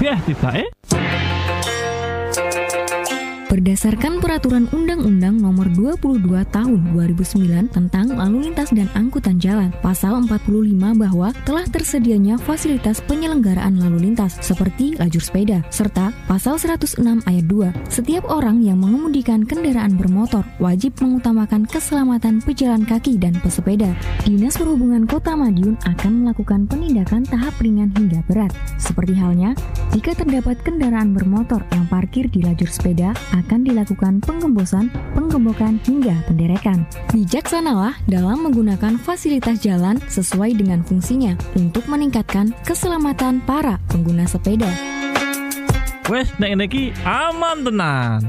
Fiesta está, ¿eh? Berdasarkan Peraturan Undang-Undang Nomor 22 Tahun 2009 tentang Lalu Lintas dan Angkutan Jalan, Pasal 45 bahwa telah tersedianya fasilitas penyelenggaraan lalu lintas seperti lajur sepeda, serta Pasal 106 ayat 2, setiap orang yang mengemudikan kendaraan bermotor wajib mengutamakan keselamatan pejalan kaki dan pesepeda. Dinas Perhubungan Kota Madiun akan melakukan penindakan tahap ringan hingga berat, seperti halnya jika terdapat kendaraan bermotor yang parkir di lajur sepeda akan dilakukan penggembosan, penggembokan hingga penderekan. Bijaksanalah dalam menggunakan fasilitas jalan sesuai dengan fungsinya untuk meningkatkan keselamatan para pengguna sepeda. Wes nek aman tenan.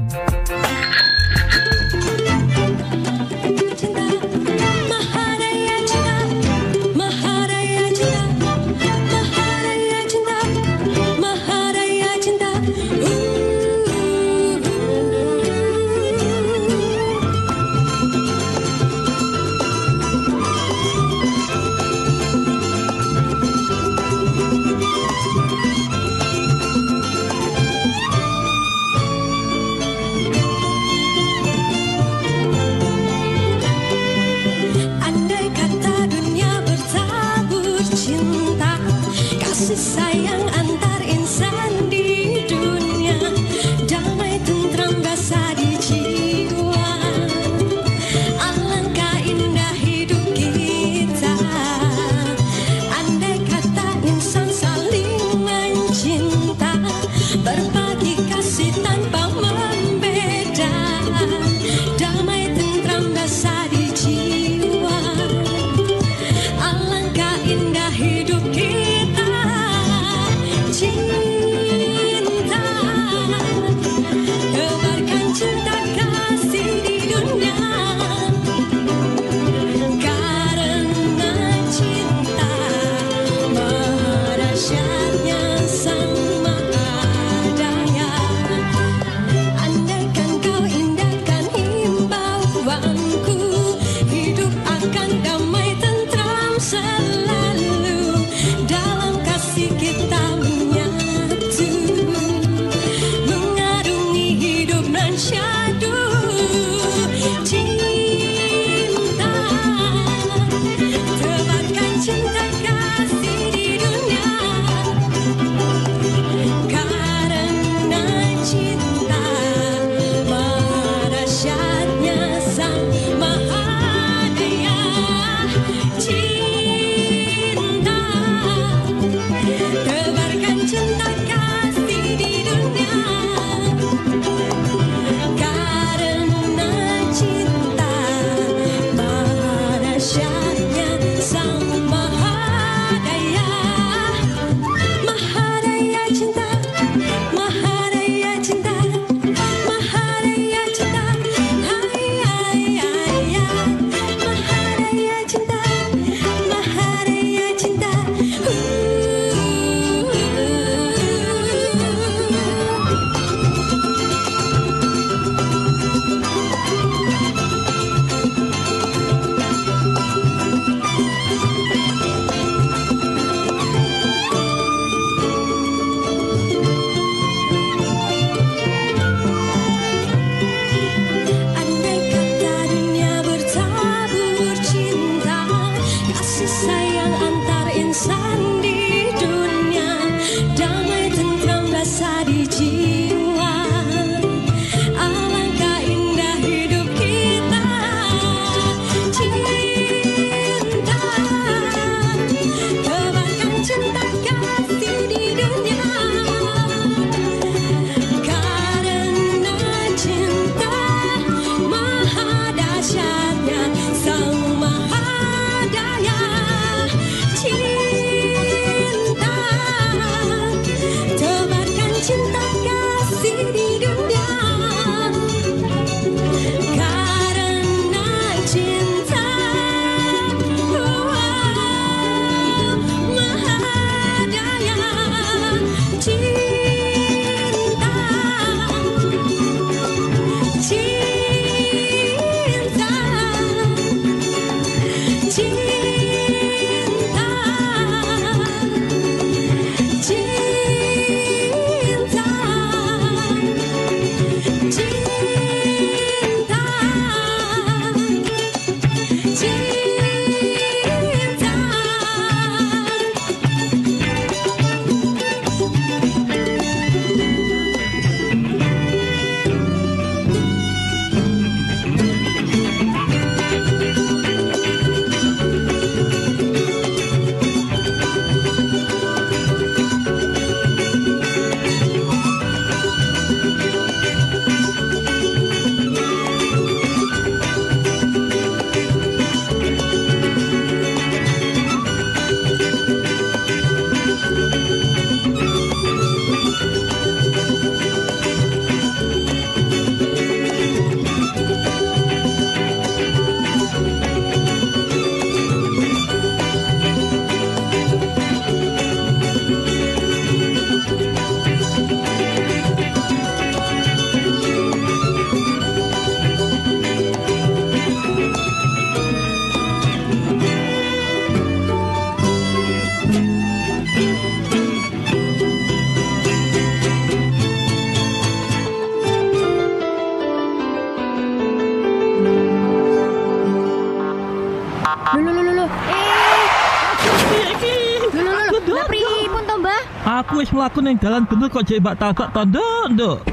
Aku wis mlaku ning dalan bener kok jek mbak tabak tondo, Nduk.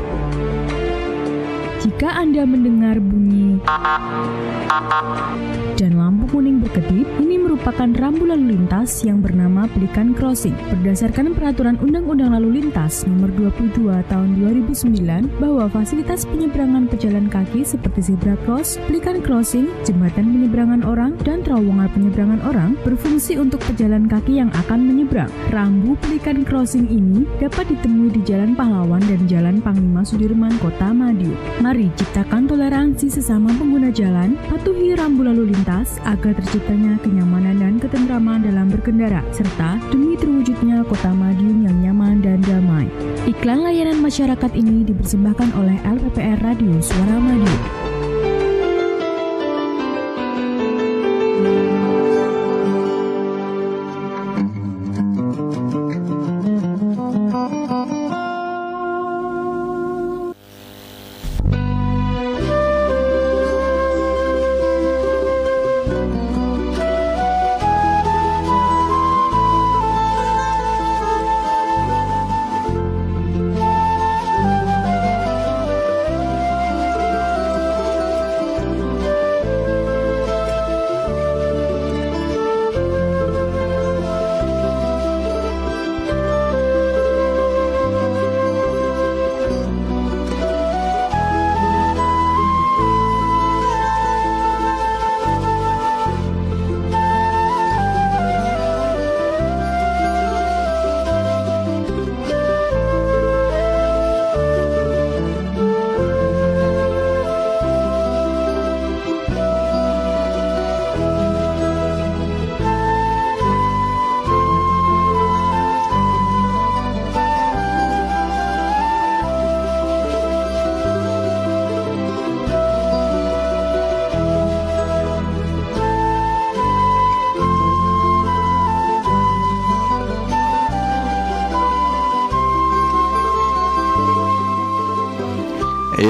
Jika Anda mendengar bunyi dan lampu kuning berkedip, ini merupakan rambu lalu lintas yang bernama Pelikan Crossing. Berdasarkan peraturan Undang-Undang Lalu Lintas Nomor 22 Tahun 2009 bahwa fasilitas penyeberangan pejalan kaki seperti zebra cross, pelikan crossing, jembatan penyeberangan orang, dan terowongan penyeberangan orang berfungsi untuk pejalan kaki yang akan menyeberang. Rambu pelikan crossing ini dapat ditemui di Jalan Pahlawan dan Jalan Panglima Sudirman, Kota Madiun. Mari ciptakan toleransi sesama pengguna jalan, patuhi rambu lalu lintas agar terciptanya kenyamanan dan ketentraman dalam berkendara, serta demi terwujudnya kota Madiun yang nyaman dan damai. Iklan layanan masyarakat ini dipersembahkan oleh LPPR Radio Suara Madiun.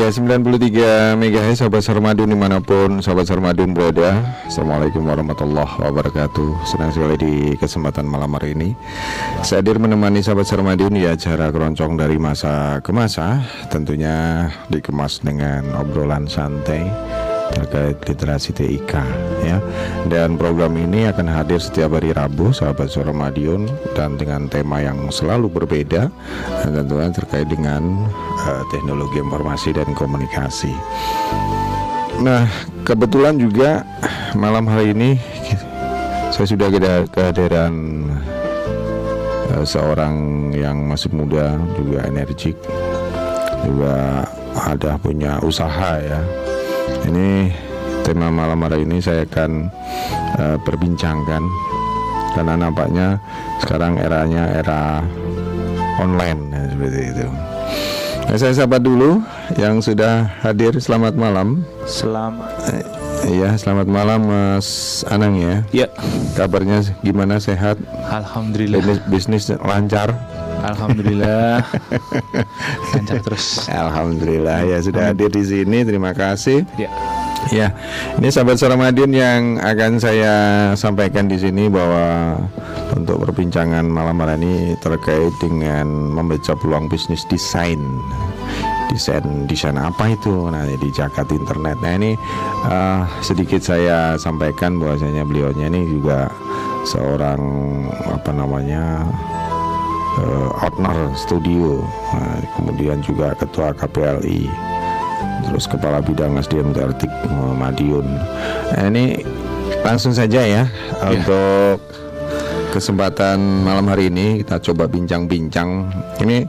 Iya 93 MHz Sobat Sarmadun di mana pun Sobat Sarmadun berada. Assalamualaikum warahmatullahi wabarakatuh. Senang sekali di kesempatan malam hari ini. Saya hadir menemani Sobat Sarmadun di acara keroncong dari masa ke masa. Tentunya dikemas dengan obrolan santai terkait literasi TIK ya. Dan program ini akan hadir setiap hari Rabu sahabat Suara Madiun dan dengan tema yang selalu berbeda dan tentunya terkait dengan eh, teknologi informasi dan komunikasi. Nah, kebetulan juga malam hari ini saya sudah kehadiran eh, seorang yang masih muda juga energik juga ada punya usaha ya ini tema malam hari ini saya akan eh, perbincangkan karena nampaknya sekarang eranya era online ya, seperti itu. Nah, saya sapa dulu yang sudah hadir. Selamat malam. Selamat. Iya, selamat malam Mas Anang ya. Ya, Kabarnya gimana? Sehat? alhamdulillah. Bisnis, bisnis lancar? Alhamdulillah. Lancar terus. Alhamdulillah ya sudah hadir di sini. Terima kasih. Ya. Ya, ini sahabat Suara Madiun yang akan saya sampaikan di sini bahwa untuk perbincangan malam hari ini terkait dengan membaca peluang bisnis desain. Desain desain apa itu? Nah, di Jakarta Internet. Nah, ini eh, sedikit saya sampaikan bahwasanya beliaunya ini juga seorang apa namanya eh, owner studio, Nah, kemudian juga ketua KPLI terus kepala bidang SDM Tertik eh, Madiun. Nah, ini langsung saja ya untuk kesempatan malam hari ini kita coba bincang-bincang. Ini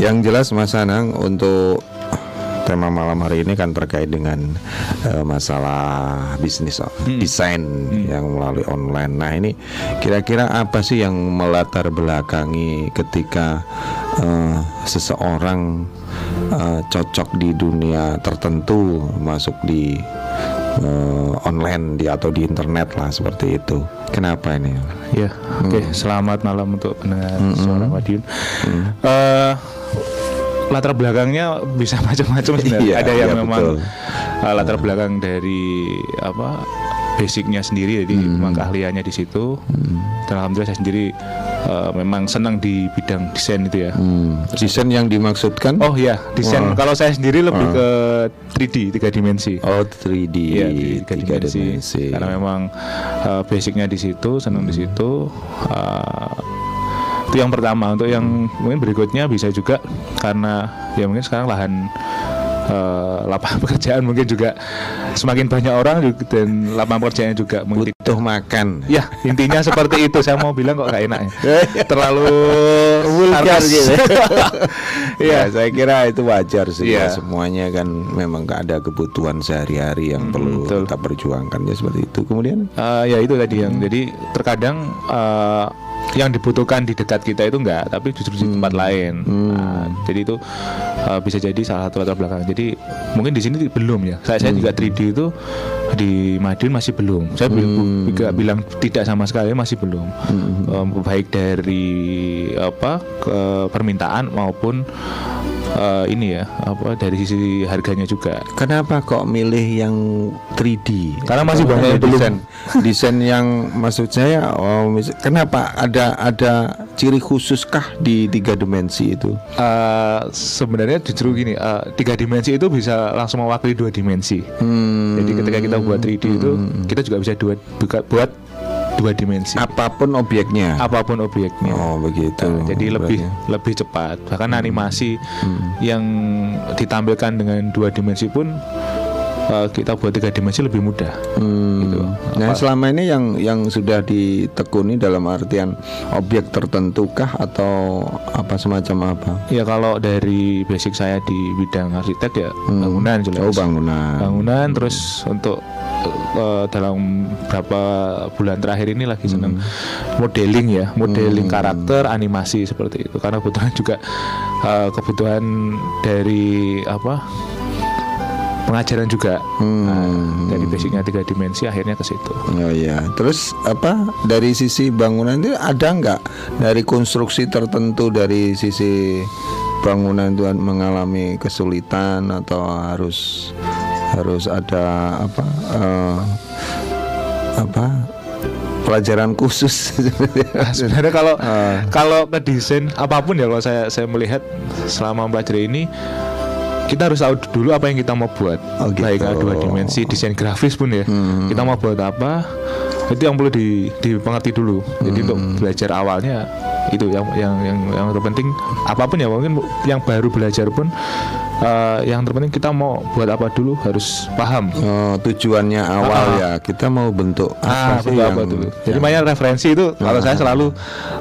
yang jelas Mas Anang untuk tema malam hari ini kan terkait dengan eh, masalah bisnis oh, desain yang melalui online. Nah ini kira-kira apa sih yang melatar belakangi ketika eh, seseorang eh, cocok di dunia tertentu masuk di eh, online di atau di internet lah seperti itu. Kenapa ini? Ya, oke. Selamat malam untuk pendengar suara Madiun. Eh, latar belakangnya bisa macam-macam sebenarnya. Iya, Ada yang iya, memang betul. eh, latar belakang dari apa basicnya sendiri jadi Hmm. memang keahliannya di situ dan alhamdulillah saya sendiri eh, memang senang di bidang desain itu ya Hmm. Desain yang dimaksudkan? oh ya desain Wah. kalau saya sendiri lebih Ah. ke 3D tiga dimensi Oh, 3D. Iya, di tiga, tiga dimensi. dimensi. Karena memang uh, basicnya di situ, senang di situ. Uh, itu yang pertama. Untuk yang mungkin berikutnya bisa juga karena ya mungkin sekarang lahan uh, lapangan pekerjaan mungkin juga semakin banyak orang juga, dan lapangan pekerjaannya juga mungkin butuh makan. Ya intinya seperti itu. Saya mau bilang kok gak enak ya. Terlalu Vulgar gitu. Iya. ya, saya kira itu wajar sih. Iya. ya. Semuanya kan memang gak ada kebutuhan sehari-hari yang perlu betul. kita perjuangkan ya seperti itu. Kemudian Eh, ya itu tadi yang jadi terkadang eh, yang dibutuhkan di dekat kita itu enggak tapi justru di tempat lain. Nah, jadi itu eh, bisa jadi salah satu latar belakang. Jadi mungkin di sini belum ya. Saya, saya juga 3D itu di Madiun masih belum. Saya bil- juga bilang tidak sama sekali masih belum. Em, baik dari apa ke permintaan maupun eh, ini ya apa dari sisi harganya juga kenapa kok milih yang 3D? Karena masih Oh, banyak belum. desain desain yang maksud saya oh kenapa ada ada ciri khususkah di tiga dimensi itu? Eh, sebenarnya justru gini, eh, tiga dimensi itu bisa langsung mewakili dua dimensi. Hmm, Jadi ketika kita buat 3D itu, kita juga bisa dua, buka- buat dua dimensi. apa pun objeknya. Apa pun objeknya. Oh begitu. Nah, jadi lebih Berarti. lebih cepat. Bahkan animasi yang ditampilkan dengan dua dimensi pun kita buat tiga dimensi lebih mudah. Hmm. Gitu. Nah Apa- selama ini yang yang sudah ditekuni dalam artian objek tertentu kah atau apa semacam apa? Ya kalau dari basic saya di bidang arsitek ya bangunan jelas. Oh bangunan. bangunan terus untuk eh, dalam beberapa bulan terakhir ini lagi senang modeling ya modeling karakter animasi seperti itu karena kebetulan juga eh, kebutuhan dari apa pengajaran juga Nah, dari basicnya tiga dimensi akhirnya ke situ Oh iya. Terus apa dari sisi bangunan itu ada nggak dari konstruksi tertentu dari sisi bangunan itu mengalami kesulitan atau harus harus ada apa eh, apa pelajaran khusus? Nah, sebenarnya kalau Ah. kalau ke desain apa pun ya kalau saya saya melihat selama mempelajari ini kita harus tahu dulu apa yang kita mau buat Oh, gitu. Hmm. baik dua dimensi desain grafis pun ya kita mau buat apa itu yang perlu di, dipengerti dulu jadi untuk Hmm. belajar awalnya itu yang yang yang yang terpenting apa pun ya mungkin yang baru belajar pun eh, yang terpenting kita mau buat apa dulu harus paham Oh, tujuannya awal ya kita mau bentuk Ah, apa sih betul, yang apa dulu. Jadi yang- makanya referensi itu kalau saya selalu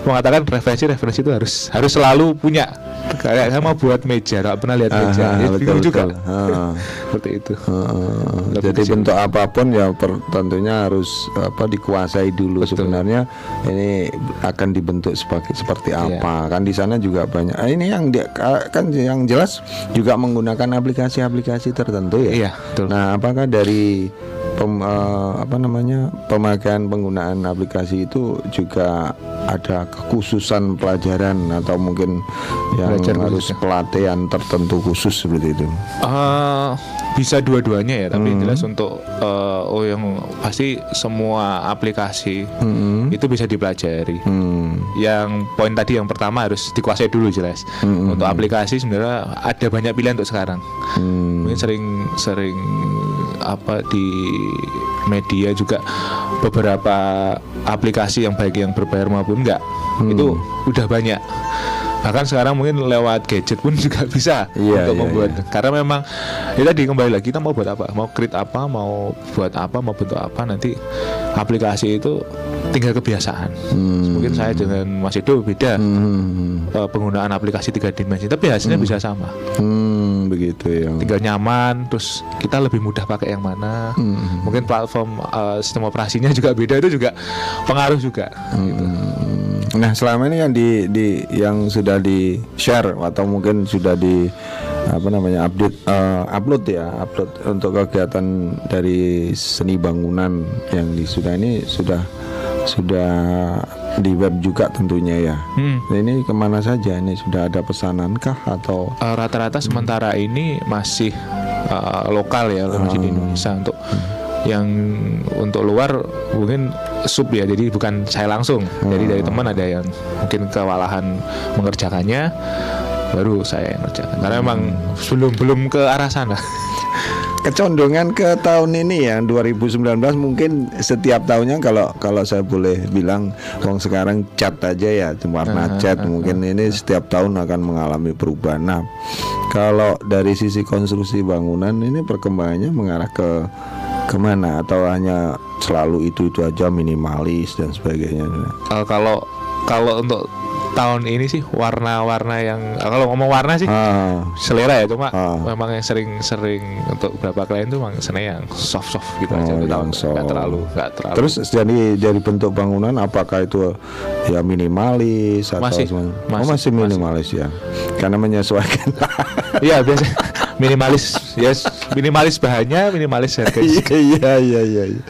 mengatakan referensi referensi itu harus harus selalu punya. Kayak saya mau buat meja, nggak pernah lihat Ah, meja, ya, betul, bingung juga. betul. Ah. Seperti itu. Lebih jadi ke situ. bentuk apa pun ya per- tentunya harus apa dikuasai dulu sebenarnya ini akan dibentuk sebagai seperti Iya. apa kan di sana juga banyak Ah, ini yang dia kan yang jelas juga menggunakan aplikasi-aplikasi tertentu ya Iya, betul. nah apakah dari pem- eh, apa namanya pemakaian penggunaan aplikasi itu juga ada kekhususan pelajaran atau mungkin yang Belajar harus khususnya. pelatihan tertentu khusus seperti itu Eh, bisa dua-duanya ya, tapi Hmm. jelas untuk eh, oh yang pasti semua aplikasi Hmm. itu bisa dipelajari. Hmm. Yang poin tadi yang pertama harus dikuasai dulu jelas. Hmm. Untuk aplikasi sebenarnya ada banyak pilihan untuk sekarang. Hmm. mungkin sering sering apa di media juga beberapa aplikasi yang baik yang berbayar maupun enggak. Hmm. itu udah banyak. Bahkan sekarang mungkin lewat gadget pun juga bisa Iya, untuk iya, membuat. iya. karena memang ya tadi kembali lagi kita mau buat apa? Mau create apa? Mau buat apa? Mau bentuk apa? Nanti aplikasi itu tinggal kebiasaan. Hmm. mungkin saya dengan Mas Edo beda Hmm. eh, penggunaan aplikasi tiga dimensi tapi hasilnya bisa sama. Hmm, begitu ya. tinggal nyaman terus kita lebih mudah pakai yang mana Hmm. mungkin platform uh, sistem operasinya juga beda itu juga pengaruh juga gitu. Hmm. Nah, selama ini yang di, di yang sudah di share atau mungkin sudah di apa namanya update eh, upload ya upload untuk kegiatan dari seni bangunan yang di sudah ini sudah sudah di web juga tentunya ya. Hmm. Ini ke mana saja? Ini sudah ada pesanankah atau? Uh, rata-rata sementara ini masih uh, lokal ya masih di Indonesia untuk yang untuk luar mungkin sub ya jadi bukan saya langsung. Jadi dari teman ada yang mungkin kewalahan mengerjakannya baru saya yang ngerjakan. Karena memang belum belum ke arah sana Kecondongan ke tahun ini ya 2019 mungkin setiap tahunnya kalau kalau saya boleh bilang wong sekarang cat aja ya warna cat mungkin ini setiap tahun akan mengalami perubahan. Nah, kalau dari sisi konstruksi bangunan ini perkembangannya mengarah ke ke mana atau hanya selalu itu itu aja minimalis dan sebagainya. Eh, kalau kalau untuk tahun ini sih warna-warna yang kalau ngomong warna sih Ah, selera ya cuma Ah. memang yang sering-sering untuk beberapa klien tuh memang seneng yang soft-soft gitu aja Oh, untuk yang soft. terlalu nggak terlalu. Terus jadi dari bentuk bangunan apakah itu ya minimalis atau Masih, semacam- oh, masih, masih. minimalis ya karena menyesuaikan. Iya biasa minimalis yes. Minimalis bahannya minimalis harganya iya iya iya iya.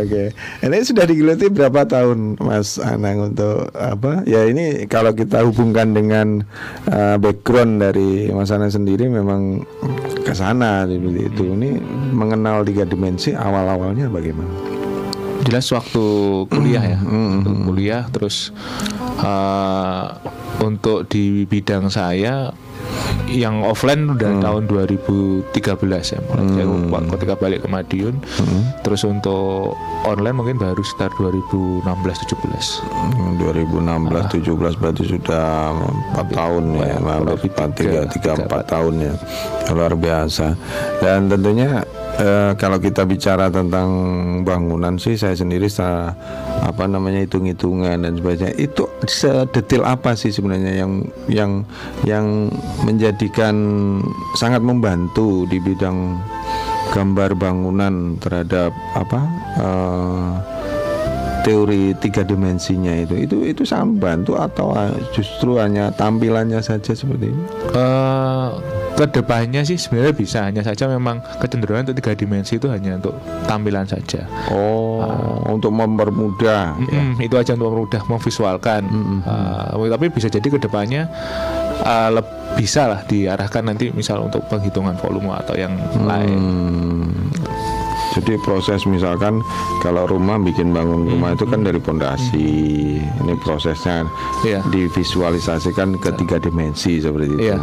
Oke. Ini sudah digeluti berapa tahun Mas Anang untuk apa? Ya ini kalau kita hubungkan dengan uh, background dari Mas Anang sendiri memang ke sana seperti itu. Ini mengenal tiga dimensi awal awalnya bagaimana? Jelas waktu kuliah ya. Waktu kuliah terus eh, untuk di bidang saya yang offline udah tahun 2013 ya mulai saya ketika balik ke Madiun. Terus untuk online mungkin baru sekitar 2016 17 Hmm, 2016 17 berarti sudah empat tahun ya empat tiga tiga, tiga tiga, empat. tahun ya. Luar biasa. Dan tentunya eh, kalau kita bicara tentang bangunan sih saya sendiri sa- apa namanya hitung-hitungan dan sebagainya. Itu sedetail apa sih sebenarnya yang yang yang menjadikan sangat membantu di bidang gambar bangunan terhadap apa eh, teori tiga dimensinya itu? Itu itu sangat membantu atau justru hanya tampilannya saja seperti ini? Eh ke depannya sih sebenarnya bisa hanya saja memang kecenderungan untuk tiga dimensi itu hanya untuk tampilan saja oh untuk mempermudah ya. Mm-mm, itu aja untuk mudah memvisualkan Eh, tapi bisa jadi ke depannya leb- bisa lah diarahkan nanti misal untuk penghitungan volume atau yang lain Hmm. Jadi proses misalkan kalau rumah bikin bangun rumah itu kan dari pondasi. Ini prosesnya Iya. divisualisasikan ke tiga dimensi seperti itu. Iya.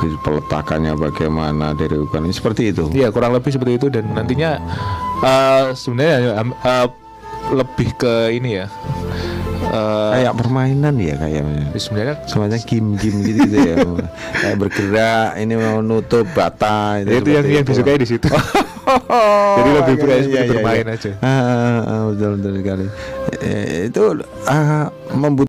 Peletakannya bagaimana dari ukuran ini seperti itu. Iya kurang lebih seperti itu dan nantinya eh, sebenarnya eh, lebih ke ini ya Eh, Kayak permainan ya kayaknya. sebenarnya Semacam game-game gitu, gitu ya. Kayak bergerak, ini mau nutup bata itu yang seperti yang itu. disukai di situ Jadi lebih bermain- seperti bermain aja. Ah, ah, ah, betul betul sekali. Eh, itu ah, membutuhkan